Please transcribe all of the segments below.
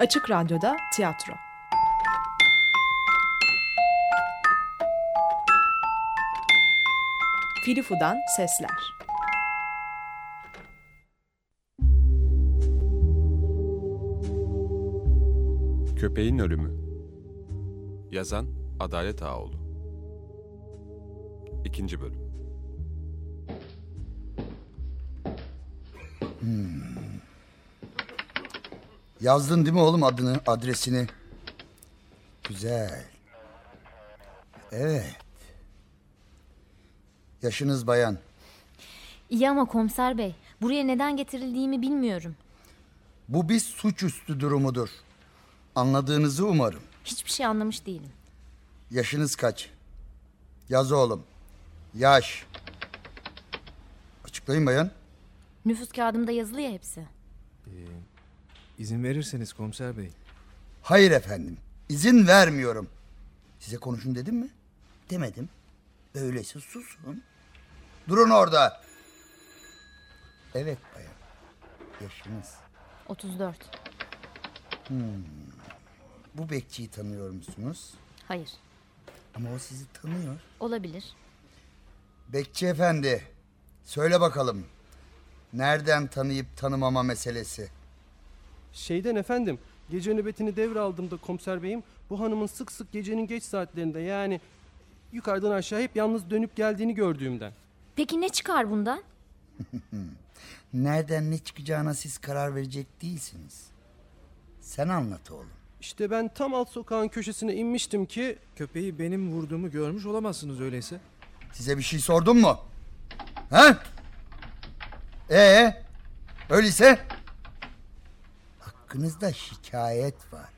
Açık Radyo'da tiyatro. Filifu'dan sesler. Köpeğin Ölümü Yazan Adalet Ağoğlu İkinci Bölüm Yazdın değil mi oğlum adını, adresini? Güzel. Evet. Yaşınız bayan. İyi ama komiser bey, buraya neden getirildiğimi bilmiyorum. Bu bir suçüstü durumudur. Anladığınızı umarım. Hiçbir şey anlamış değilim. Yaşınız kaç? Yaz oğlum. Yaş. Açıklayın bayan. Nüfus kağıdımda yazılı ya hepsi. İzin verirseniz komiser bey. Hayır efendim. İzin vermiyorum. Size konuşun dedim mi? Demedim. Öyleyse susun. Durun orada. Evet bayan. Yaşınız. 34. Bu bekçiyi tanıyor musunuz? Hayır. Ama o sizi tanıyor. Olabilir. Bekçi efendi. Söyle bakalım. Nereden tanıyıp tanımama meselesi? Şeyden efendim, gece nöbetini devraldığımda komiser beyim bu hanımın sık sık gecenin geç saatlerinde yani yukarıdan aşağı hep yalnız dönüp geldiğini gördüğümden. Peki ne çıkar bundan? Nereden ne çıkacağına siz karar verecek değilsiniz. Sen anlat oğlum. İşte ben tam alt sokağın köşesine inmiştim ki Köpeği benim vurduğumu görmüş olamazsınız öyleyse. Size bir şey sordum mu? He? Ee, öyleyse? Hakkınızda şikayet var.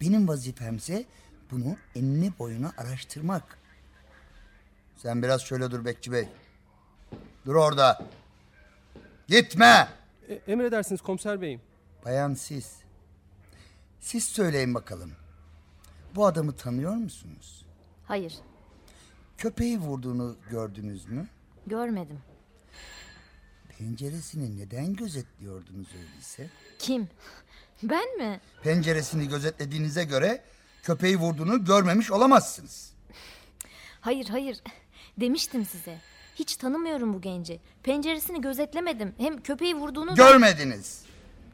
Benim vazifemse bunu enine boyuna araştırmak. Sen biraz şöyle dur Bekçi Bey. Dur orada. Gitme. e, emredersiniz komiser beyim. Bayan siz. Siz söyleyin bakalım. Bu adamı tanıyor musunuz? Hayır. Köpeği vurduğunu gördünüz mü? Görmedim. Penceresini neden gözetliyordunuz öyleyse? Kim? Ben mi? Penceresini gözetlediğinize göre köpeği vurduğunu görmemiş olamazsınız. Hayır hayır. Demiştim size. Hiç tanımıyorum bu genci. Penceresini gözetlemedim. Hem köpeği vurduğunu da Görmediniz.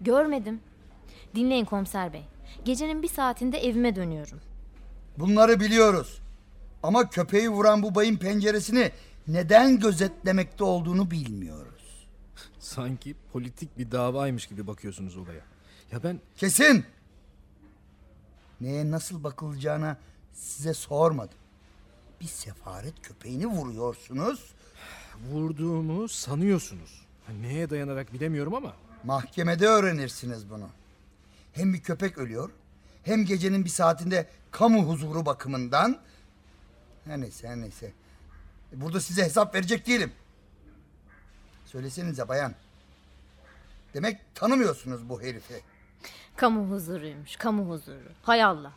görmedim. Dinleyin komiser bey. Gecenin bir saatinde evime dönüyorum. Bunları biliyoruz. Ama köpeği vuran bu bayın penceresini neden gözetlemekte olduğunu bilmiyoruz. Sanki politik bir davaymış gibi bakıyorsunuz olaya. Ya ben Kesin. Neye nasıl bakılacağına size sormadım. Bir sefaret köpeğini vuruyorsunuz. vurduğumu sanıyorsunuz. Neye dayanarak bilemiyorum ama Mahkemede öğrenirsiniz bunu. Hem bir köpek ölüyor, hem gecenin bir saatinde kamu huzuru bakımından... Her neyse, her neyse. Burada size hesap verecek değilim. Söylesenize bayan. Demek tanımıyorsunuz bu herifi. Kamu huzuruymuş, kamu huzuru. Hay Allah.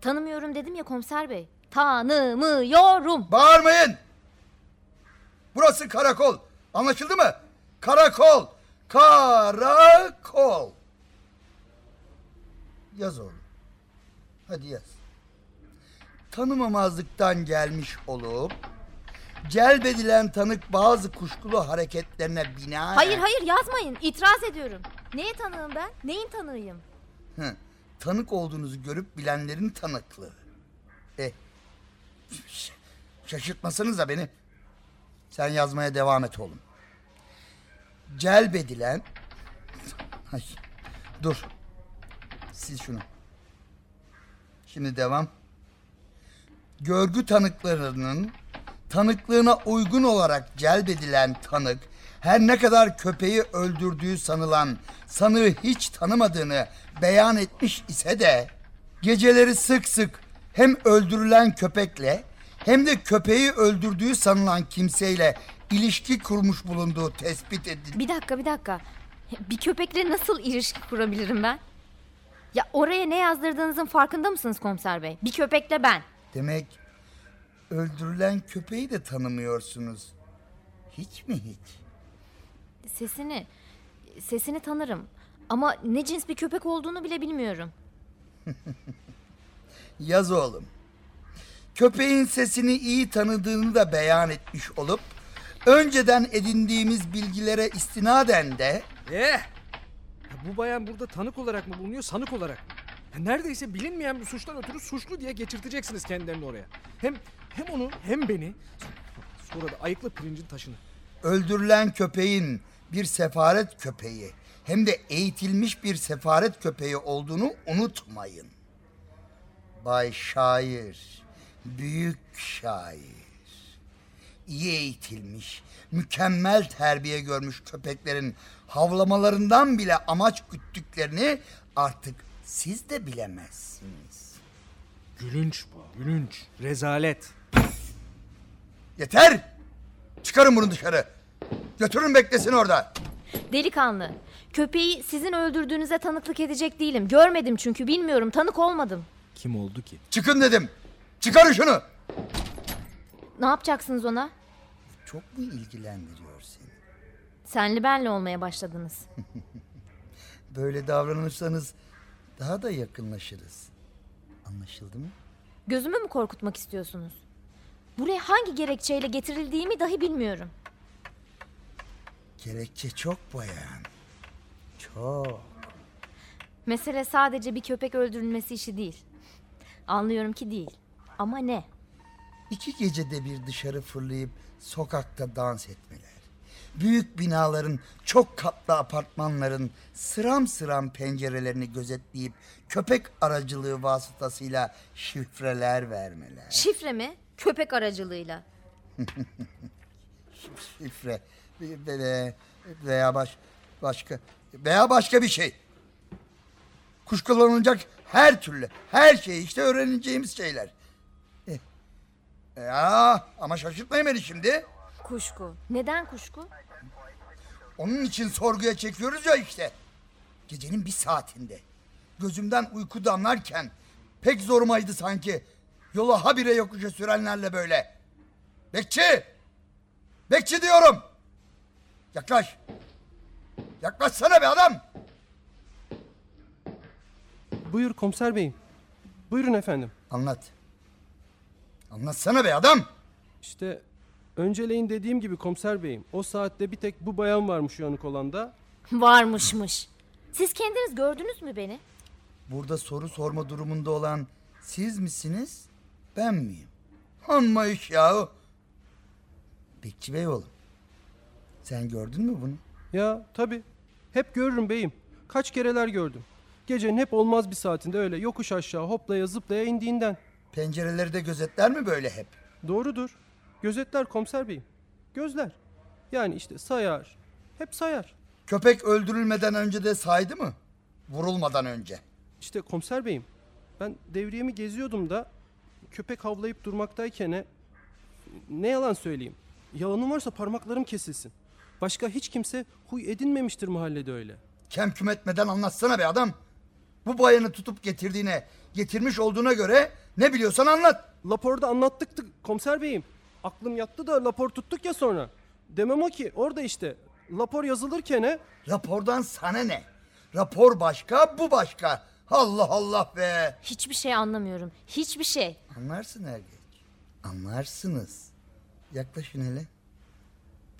Tanımıyorum dedim ya komiser bey. Tanımıyorum. Bağırmayın! Burası karakol. Anlaşıldı mı? Karakol. Karakol. Yaz oğlum. Hadi yaz. Tanımamazlıktan gelmiş olup celbedilen tanık bazı kuşkulu hareketlerine binaen... Hayır hayır yazmayın. İtiraz ediyorum. Neye tanığım ben? Neyin tanığıyım? Tanık olduğunuzu görüp bilenlerin tanıklığı. E, ş- şaşırtmasanız da beni. Sen yazmaya devam et oğlum. Celbedilen... Ay, dur. Sil şunu. Şimdi devam. Görgü tanıklarının tanıklığına uygun olarak celbedilen tanık her ne kadar köpeği öldürdüğü sanılan sanığı hiç tanımadığını beyan etmiş ise de geceleri sık sık hem öldürülen köpekle hem de köpeği öldürdüğü sanılan kimseyle ilişki kurmuş bulunduğu tespit edildi. Bir dakika bir dakika. Bir köpekle nasıl ilişki kurabilirim ben? Ya oraya ne yazdırdığınızın farkında mısınız komiser bey? Bir köpekle ben. Demek öldürülen köpeği de tanımıyorsunuz. Hiç mi hiç? Sesini, sesini tanırım. Ama ne cins bir köpek olduğunu bile bilmiyorum. Yaz oğlum. Köpeğin sesini iyi tanıdığını da beyan etmiş olup önceden edindiğimiz bilgilere istinaden de Eh! Bu bayan burada tanık olarak mı bulunuyor, sanık olarak mı? Ya neredeyse bilinmeyen bir suçtan ötürü suçlu diye geçirteceksiniz kendilerini oraya. Hem hem onu hem beni sonra da ayıklı pirincin taşını. öldürülen köpeğin bir sefaret köpeği hem de eğitilmiş bir sefaret köpeği olduğunu unutmayın. Bay Şair, büyük şair. İyi eğitilmiş, mükemmel terbiye görmüş köpeklerin havlamalarından bile amaç güttüklerini artık siz de bilemezsiniz. Gülünç bu, gülünç. Rezalet. Yeter! Çıkarın bunu dışarı. Götürün beklesin orada. Delikanlı. Köpeği sizin öldürdüğünüze tanıklık edecek değilim. Görmedim çünkü bilmiyorum. Tanık olmadım. Kim oldu ki? Çıkın dedim. Çıkarın şunu. Ne yapacaksınız ona? Çok mu ilgilendiriyor seni? Senli benli olmaya başladınız. Böyle davranırsanız daha da yakınlaşırız. Anlaşıldı mı? Gözümü mü korkutmak istiyorsunuz? Buraya hangi gerekçeyle getirildiğimi dahi bilmiyorum. Gerekçe çok bayan. Çok. Mesele sadece bir köpek öldürülmesi işi değil. Anlıyorum ki değil. Ama ne? İki gecede bir dışarı fırlayıp sokakta dans etmeler. Büyük binaların, çok katlı apartmanların sıram sıram pencerelerini gözetleyip köpek aracılığı vasıtasıyla şifreler vermeler. Şifre mi? Köpek aracılığıyla. Şifre veya baş, başka veya başka bir şey. Kuşkulanacak her türlü, her şey işte öğreneceğimiz şeyler. Eh. Ya ama şaşırtmayın beni şimdi. Kuşku. Neden kuşku? Onun için sorguya çekiyoruz ya işte. Gecenin bir saatinde. Gözümden uyku damlarken pek zorumaydı sanki. Yolu habire yokuşa sürenlerle böyle. Bekçi! Bekçi diyorum! Yaklaş! Yaklaşsana be adam! Buyur komiser beyim. Buyurun efendim. Anlat. Anlatsana be adam! İşte önceleyin dediğim gibi komiser beyim. O saatte bir tek bu bayan varmış uyanık olan da. Varmışmış. Siz kendiniz gördünüz mü beni? Burada soru sorma durumunda olan siz misiniz? Ben miyim? Amma iş yahu. Bekçi bey oğlum. Sen gördün mü bunu? Ya tabi. Hep görürüm beyim. Kaç kereler gördüm. Gecenin hep olmaz bir saatinde öyle yokuş aşağı hoplaya zıplaya indiğinden. Pencereleri de gözetler mi böyle hep? Doğrudur. Gözetler komiser beyim. Gözler. Yani işte sayar. Hep sayar. Köpek öldürülmeden önce de saydı mı? Vurulmadan önce. İşte komiser beyim. Ben devriyemi geziyordum da köpek havlayıp durmaktayken e, ne yalan söyleyeyim. Yalanım varsa parmaklarım kesilsin. Başka hiç kimse huy edinmemiştir mahallede öyle. Kem küm etmeden anlatsana be adam. Bu bayanı tutup getirdiğine, getirmiş olduğuna göre ne biliyorsan anlat. Laporda anlattık komiser beyim. Aklım yattı da lapor tuttuk ya sonra. Demem o ki orada işte. Lapor yazılırken Rapordan sana ne? Rapor başka, bu başka. Allah Allah be. Hiçbir şey anlamıyorum. Hiçbir şey. Anlarsın er geç. Anlarsınız. Yaklaşın hele.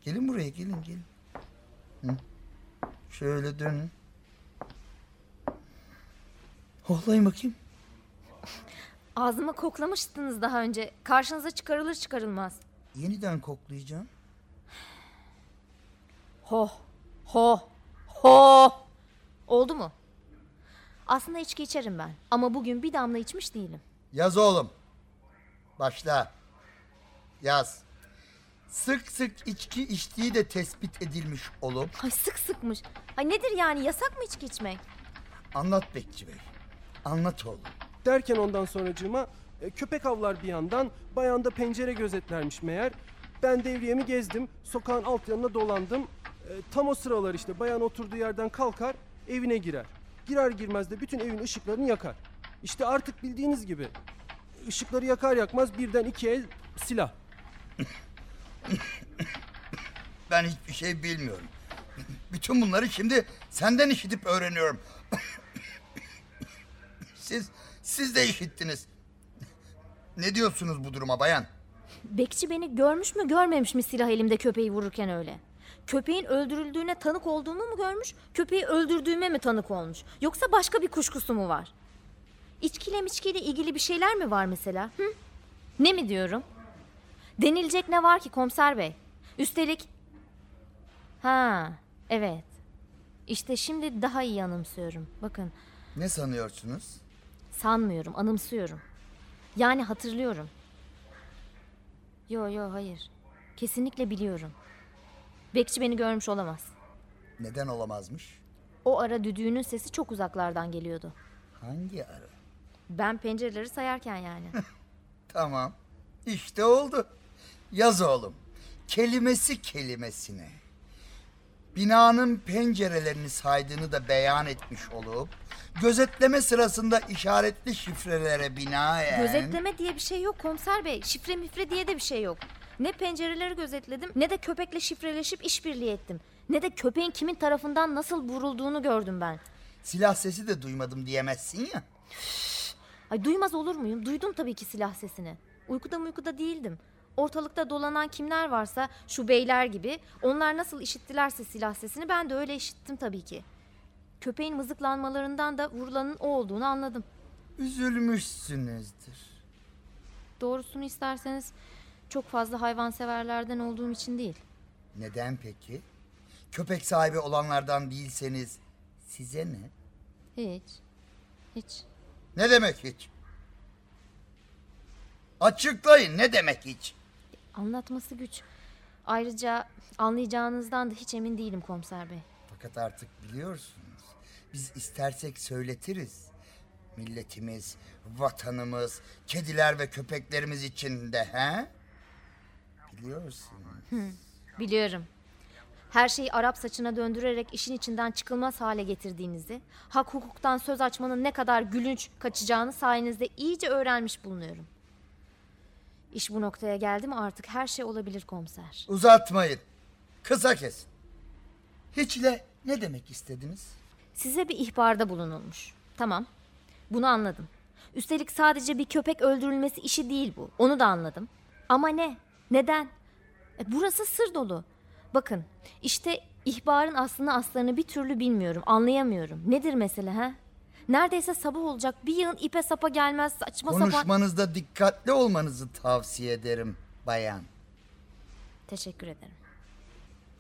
Gelin buraya gelin gelin. Hı. Şöyle dönün. Hoklayın bakayım. Ağzıma koklamıştınız daha önce. Karşınıza çıkarılır çıkarılmaz. Yeniden koklayacağım. Ho, ho, ho. Oldu mu? Aslında içki içerim ben. Ama bugün bir damla içmiş değilim. Yaz oğlum. Başla. Yaz. Sık sık içki içtiği de tespit edilmiş olup Ay sık sıkmış. Ay nedir yani yasak mı içki içmek? anlat Bekçi Bey. Anlat oğlum. derken ondan sonracığıma e, köpek avlar bir yandan, bayanda pencere gözetlermiş meğer. Ben devriyemi gezdim, sokağın alt yanına dolandım. E, tam o sıralar işte bayan oturduğu yerden kalkar, evine girer. Girer girmez de bütün evin ışıklarını yakar. İşte artık bildiğiniz gibi ışıkları yakar yakmaz birden iki el silah. Ben hiçbir şey bilmiyorum. Bütün bunları şimdi senden işitip öğreniyorum. Siz, siz de işittiniz. Ne diyorsunuz bu duruma bayan? Bekçi beni görmüş mü görmemiş mi silah elimde köpeği vururken öyle? Köpeğin öldürüldüğüne tanık olduğumu mu görmüş? Köpeği öldürdüğüme mi tanık olmuş? Yoksa başka bir kuşkusu mu var? İçkiyle miçkiyle ilgili bir şeyler mi var mesela? Hı? Ne mi diyorum? Denilecek ne var ki komiser bey? Üstelik... Ha, evet. İşte şimdi daha iyi anımsıyorum. Bakın, Ne sanıyorsunuz? sanmıyorum, anımsıyorum. Yani hatırlıyorum. Yo yo hayır. Kesinlikle biliyorum. Bekçi beni görmüş olamaz. Neden olamazmış? O ara düdüğünün sesi çok uzaklardan geliyordu. Hangi ara? Ben pencereleri sayarken yani. Tamam. İşte oldu. Yaz oğlum. Kelimesi kelimesine. Binanın pencerelerini saydığını da beyan etmiş olup gözetleme sırasında işaretli şifrelere binaen Gözetleme diye bir şey yok komiser bey. Şifre mifre diye de bir şey yok. Ne pencereleri gözetledim ne de köpekle şifreleşip işbirliği ettim. Ne de köpeğin kimin tarafından nasıl vurulduğunu gördüm ben. silah sesi de duymadım diyemezsin ya. Ay duymaz olur muyum? Duydum tabii ki silah sesini. Uykuda uykuda değildim. Ortalıkta dolanan kimler varsa şu beyler gibi onlar nasıl işittilerse silah sesini ben de öyle işittim tabii ki. Köpeğin mızıklanmalarından da vurulanın o olduğunu anladım. Üzülmüşsünüzdür. Doğrusunu isterseniz çok fazla hayvanseverlerden olduğum için değil. Neden peki? Köpek sahibi olanlardan değilseniz size ne? Hiç. Hiç. Ne demek hiç? Açıklayın ne demek hiç? Anlatması güç. Ayrıca anlayacağınızdan da hiç emin değilim komiser bey. Fakat artık biliyorsunuz. Biz istersek söyletiriz. Milletimiz, vatanımız, kediler ve köpeklerimiz için de he? Biliyorsunuz. Biliyorum. Her şeyi Arap saçına döndürerek işin içinden çıkılmaz hale getirdiğinizi, hak hukuktan söz açmanın ne kadar gülünç kaçacağını sayenizde iyice öğrenmiş bulunuyorum. İş bu noktaya geldi mi artık her şey olabilir komiser. Uzatmayın. Kısa kesin. Hiçle ne demek istediniz? Size bir ihbarda bulunulmuş. Tamam. Bunu anladım. Üstelik sadece bir köpek öldürülmesi işi değil bu. Onu da anladım. Ama ne? Neden? E, burası sır dolu. Bakın, işte ihbarın aslını aslarını bir türlü bilmiyorum, anlayamıyorum. Nedir mesele ha? Neredeyse sabah olacak. Bir yığın ipe sapa gelmez saçma sapan... Konuşmanızda dikkatli olmanızı tavsiye ederim bayan. Teşekkür ederim.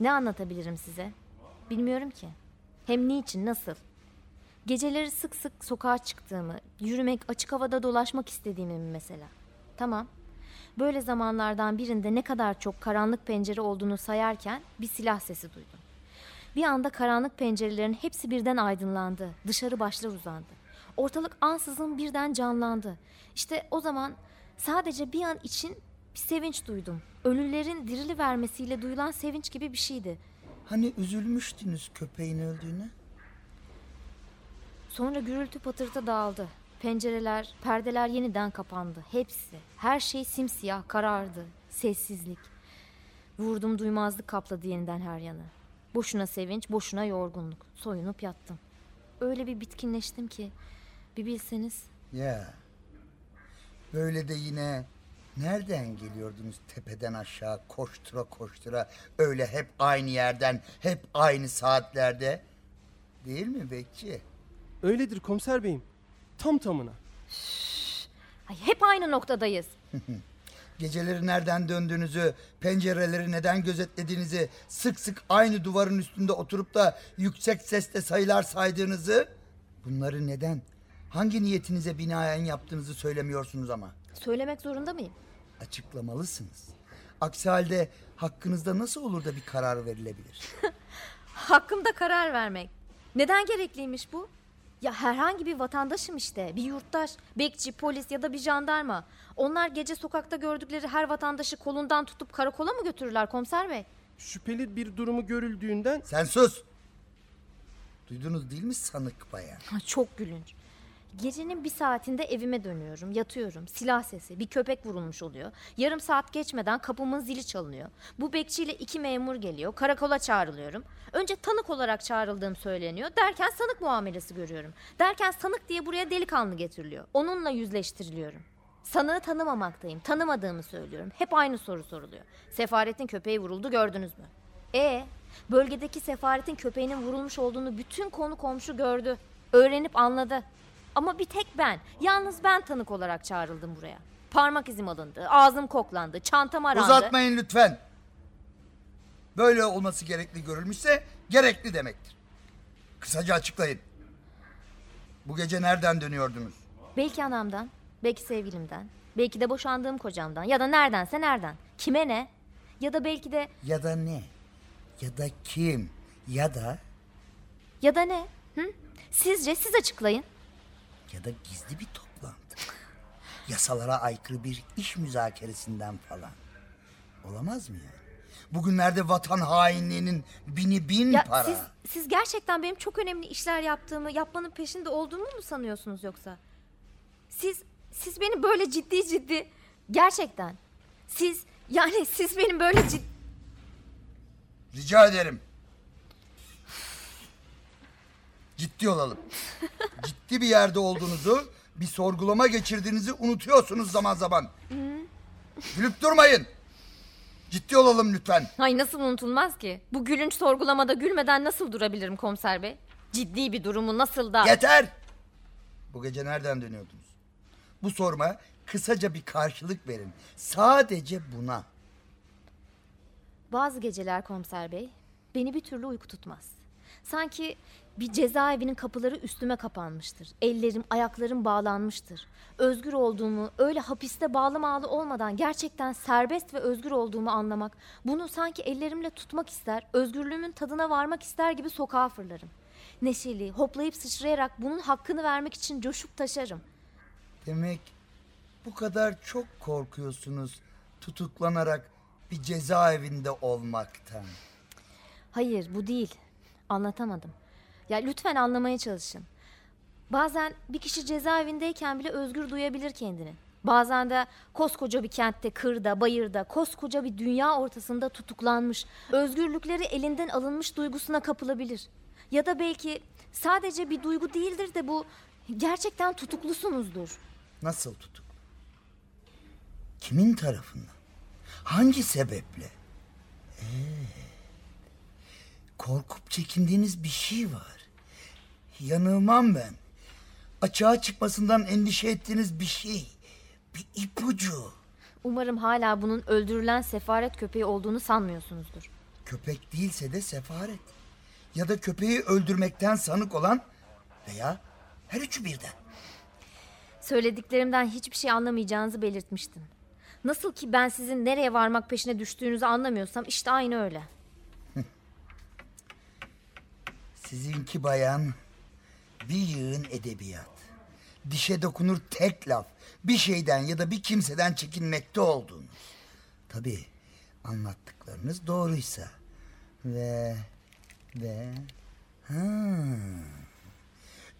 Ne anlatabilirim size? Bilmiyorum ki. Hem niçin, nasıl? Geceleri sık sık sokağa çıktığımı, yürümek, açık havada dolaşmak istediğimi mi mesela? Tamam. Böyle zamanlardan birinde ne kadar çok karanlık pencere olduğunu sayarken bir silah sesi duydum. Bir anda karanlık pencerelerin hepsi birden aydınlandı. Dışarı başlar uzandı. Ortalık ansızın birden canlandı. İşte o zaman sadece bir an için bir sevinç duydum. Ölülerin dirili vermesiyle duyulan sevinç gibi bir şeydi. Hani üzülmüştünüz köpeğin öldüğüne? Sonra gürültü patırtı dağıldı. Pencereler, perdeler yeniden kapandı. Hepsi. Her şey simsiyah, karardı. Sessizlik. Vurdum duymazlık kapladı yeniden her yanı. Boşuna sevinç, boşuna yorgunluk. Soyunup yattım. Öyle bir bitkinleştim ki. Bir bilseniz. Ya. Böyle de yine nereden geliyordunuz tepeden aşağı koştura koştura öyle hep aynı yerden hep aynı saatlerde değil mi bekçi? Öyledir komiser beyim. Tam tamına. Ay, hep aynı noktadayız. Geceleri nereden döndüğünüzü, pencereleri neden gözetlediğinizi, sık sık aynı duvarın üstünde oturup da yüksek sesle sayılar saydığınızı, bunları neden, hangi niyetinize binaen yaptığınızı söylemiyorsunuz ama. Söylemek zorunda mıyım? Açıklamalısınız. Aksi halde hakkınızda nasıl olur da bir karar verilebilir? Hakkımda karar vermek. Neden gerekliymiş bu? Ya herhangi bir vatandaşım işte, bir yurttaş, bekçi, polis ya da bir jandarma. Onlar gece sokakta gördükleri her vatandaşı kolundan tutup karakola mı götürürler komiser bey? Şüpheli bir durumu görüldüğünden Sen sus! Duydunuz değil mi sanık bayan? Ha, çok gülünç. Gecenin bir saatinde evime dönüyorum, yatıyorum. Silah sesi, bir köpek vurulmuş oluyor. Yarım saat geçmeden kapımın zili çalınıyor. Bu bekçiyle iki memur geliyor. Karakola çağrılıyorum. Önce tanık olarak çağrıldığım söyleniyor. Derken sanık muamelesi görüyorum. Derken sanık diye buraya delikanlı getiriliyor. Onunla yüzleştiriliyorum. Sanığı tanımamaktayım. Tanımadığımı söylüyorum. Hep aynı soru soruluyor. Sefaretin köpeği vuruldu gördünüz mü? E bölgedeki sefaretin köpeğinin vurulmuş olduğunu bütün konu komşu gördü. Öğrenip anladı. Ama bir tek ben, yalnız ben tanık olarak çağrıldım buraya. Parmak izim alındı, ağzım koklandı, çantam arandı. Uzatmayın lütfen. Böyle olması gerekli görülmüşse gerekli demektir. Kısaca açıklayın. Bu gece nereden dönüyordunuz? Belki anamdan, belki sevgilimden, belki de boşandığım kocamdan ya da neredense nereden. Kime ne? Ya da belki de Ya da ne? Ya da kim? Ya da ya da ne? Hı? Sizce siz açıklayın. Ya da gizli bir toplantı. Yasalara aykırı bir iş müzakeresinden falan. Olamaz mı yani? Bugünlerde vatan hainliğinin bini bin Ya para. siz siz gerçekten benim çok önemli işler yaptığımı, yapmanın peşinde olduğumu mu sanıyorsunuz yoksa? Siz siz beni böyle ciddi ciddi gerçekten siz yani siz benim böyle ciddi Rica ederim. Ciddi olalım. Ciddi bir yerde olduğunuzu, bir sorgulama geçirdiğinizi unutuyorsunuz zaman zaman. Gülüp durmayın. Ciddi olalım lütfen. Ay nasıl unutulmaz ki? Bu gülünç sorgulamada gülmeden nasıl durabilirim komiser bey? Ciddi bir durumu nasıl da... Yeter. Bu gece nereden dönüyordunuz? Bu soruma kısaca bir karşılık verin. Sadece buna. Bazı geceler komiser bey beni bir türlü uyku tutmaz. Sanki bir cezaevinin kapıları üstüme kapanmıştır. Ellerim, ayaklarım bağlanmıştır. Özgür olduğumu, öyle hapiste bağlamalı olmadan gerçekten serbest ve özgür olduğumu anlamak, bunu sanki ellerimle tutmak ister, özgürlüğümün tadına varmak ister gibi sokağa fırlarım. Neşeli, hoplayıp sıçrayarak bunun hakkını vermek için coşup taşarım. Demek bu kadar çok korkuyorsunuz tutuklanarak bir cezaevinde olmaktan. Hayır bu değil. Anlatamadım. Ya lütfen anlamaya çalışın. Bazen bir kişi cezaevindeyken bile özgür duyabilir kendini. Bazen de koskoca bir kentte, kırda, bayırda, koskoca bir dünya ortasında tutuklanmış, özgürlükleri elinden alınmış duygusuna kapılabilir. Ya da belki sadece bir duygu değildir de bu gerçekten tutuklusunuzdur. Nasıl tutuk? Kimin tarafından? Hangi sebeple? Ee, korkup çekindiğiniz bir şey var. Yanılmam ben. Açığa çıkmasından endişe ettiğiniz bir şey. Bir ipucu. Umarım hala bunun öldürülen sefaret köpeği olduğunu sanmıyorsunuzdur. Köpek değilse de sefaret. Ya da köpeği öldürmekten sanık olan veya her üçü birden. Söylediklerimden hiçbir şey anlamayacağınızı belirtmiştim. Nasıl ki ben sizin nereye varmak peşine düştüğünüzü anlamıyorsam işte aynı öyle. Sizinki bayan bir yığın edebiyat. Dişe dokunur tek laf. Bir şeyden ya da bir kimseden çekinmekte olduğunuz. Tabii anlattıklarınız doğruysa. Ve ve ha.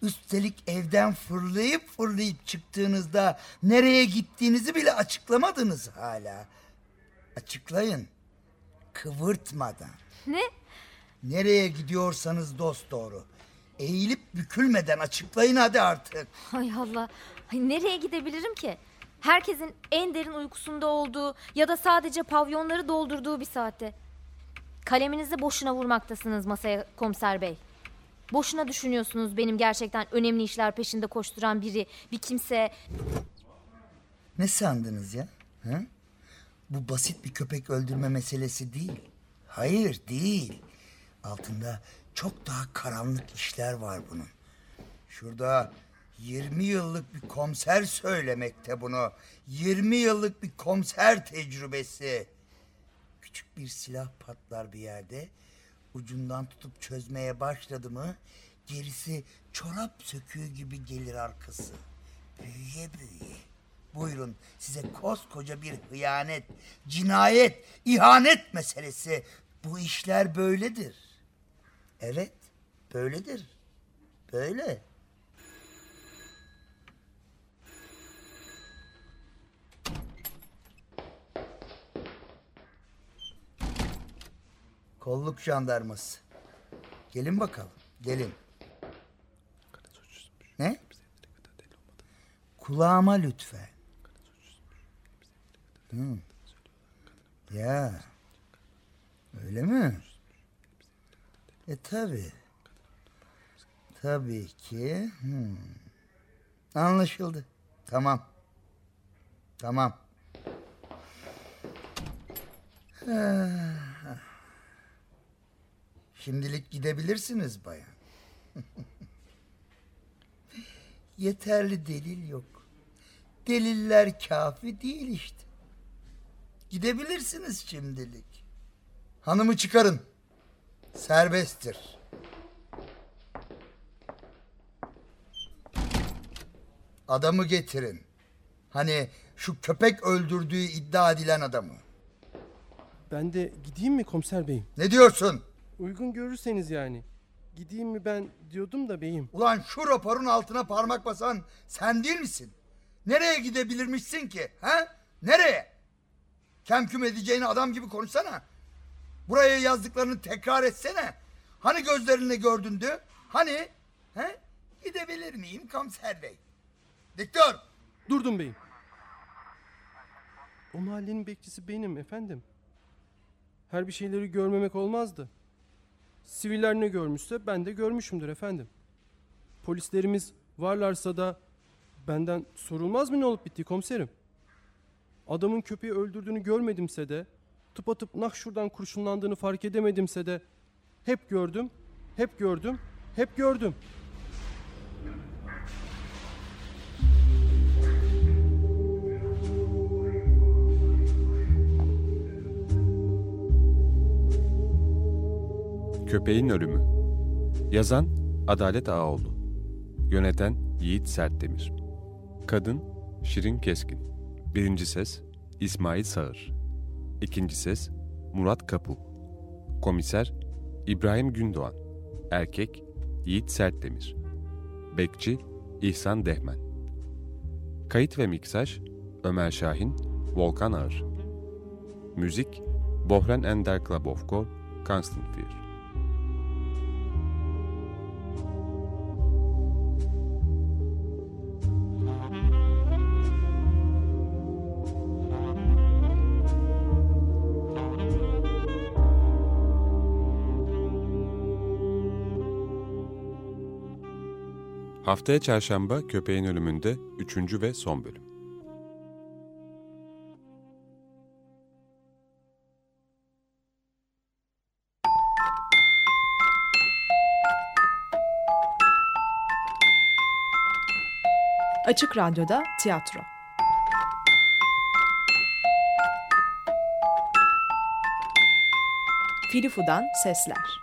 Üstelik evden fırlayıp fırlayıp çıktığınızda nereye gittiğinizi bile açıklamadınız hala. Açıklayın. Kıvırtmadan. Ne? Nereye gidiyorsanız dost doğru. Eğilip bükülmeden açıklayın hadi artık. Hay Allah. Ay nereye gidebilirim ki? Herkesin en derin uykusunda olduğu ya da sadece pavyonları doldurduğu bir saatte. Kaleminizi boşuna vurmaktasınız masaya komiser bey. Boşuna düşünüyorsunuz benim gerçekten önemli işler peşinde koşturan biri, bir kimse. Ne sandınız ya? Ha? Bu basit bir köpek öldürme meselesi değil. Hayır değil. Altında çok daha karanlık işler var bunun. Şurada 20 yıllık bir komiser söylemekte bunu. 20 yıllık bir komiser tecrübesi. Küçük bir silah patlar bir yerde. Ucundan tutup çözmeye başladı mı gerisi çorap söküğü gibi gelir arkası. Büyüye büyüye. Buyurun size koskoca bir hıyanet, cinayet, ihanet meselesi. Bu işler böyledir. Evet, böyledir. Böyle. Kolluk jandarması. Gelin bakalım, gelin. Ne? Kulağıma lütfen. Hmm. Ya. Öyle mi? E tabi. Tabii ki. Hmm. Anlaşıldı. Tamam. Tamam. Ah. Şimdilik gidebilirsiniz bayan. Yeterli delil yok. Deliller kafi değil işte. Gidebilirsiniz şimdilik. Hanımı çıkarın. Serbesttir. Adamı getirin. Hani şu köpek öldürdüğü iddia edilen adamı. Ben de gideyim mi komiser beyim? Ne diyorsun? Uygun görürseniz yani. Gideyim mi ben diyordum da beyim. Ulan şu raporun altına parmak basan sen değil misin? Nereye gidebilirmişsin ki? Ha? Nereye? Kemküm edeceğini adam gibi konuşsana. Buraya yazdıklarını tekrar etsene. Hani gözlerine gördündü? Hani? He? Gidebilir miyim komiser bey? Diktör! Durdum beyim. O mahallenin bekçisi benim efendim. Her bir şeyleri görmemek olmazdı. Siviller ne görmüşse ben de görmüşümdür efendim. Polislerimiz varlarsa da benden sorulmaz mı ne olup bittiği komiserim? Adamın köpeği öldürdüğünü görmedimse de tıpatıp nah şuradan kurşunlandığını fark edemedimse de hep gördüm, hep gördüm, hep gördüm. Köpeğin Ölümü. Yazan Adalet Ağaoğlu. Yöneten Yiğit Sertdemir. Kadın Şirin Keskin. Birinci ses İsmail Sağır İkinci ses Murat Kapu Komiser İbrahim Gündoğan. Erkek Yiğit Sertdemir. Bekçi İhsan Dehmen. Kayıt ve miksaj Ömer Şahin Volkan Ağır. Müzik Bohren Ender Klabovko Constant Haftaya çarşamba Köpeğin Ölümünde 3. ve son bölüm. Açık Radyo'da tiyatro. Filifu'dan sesler.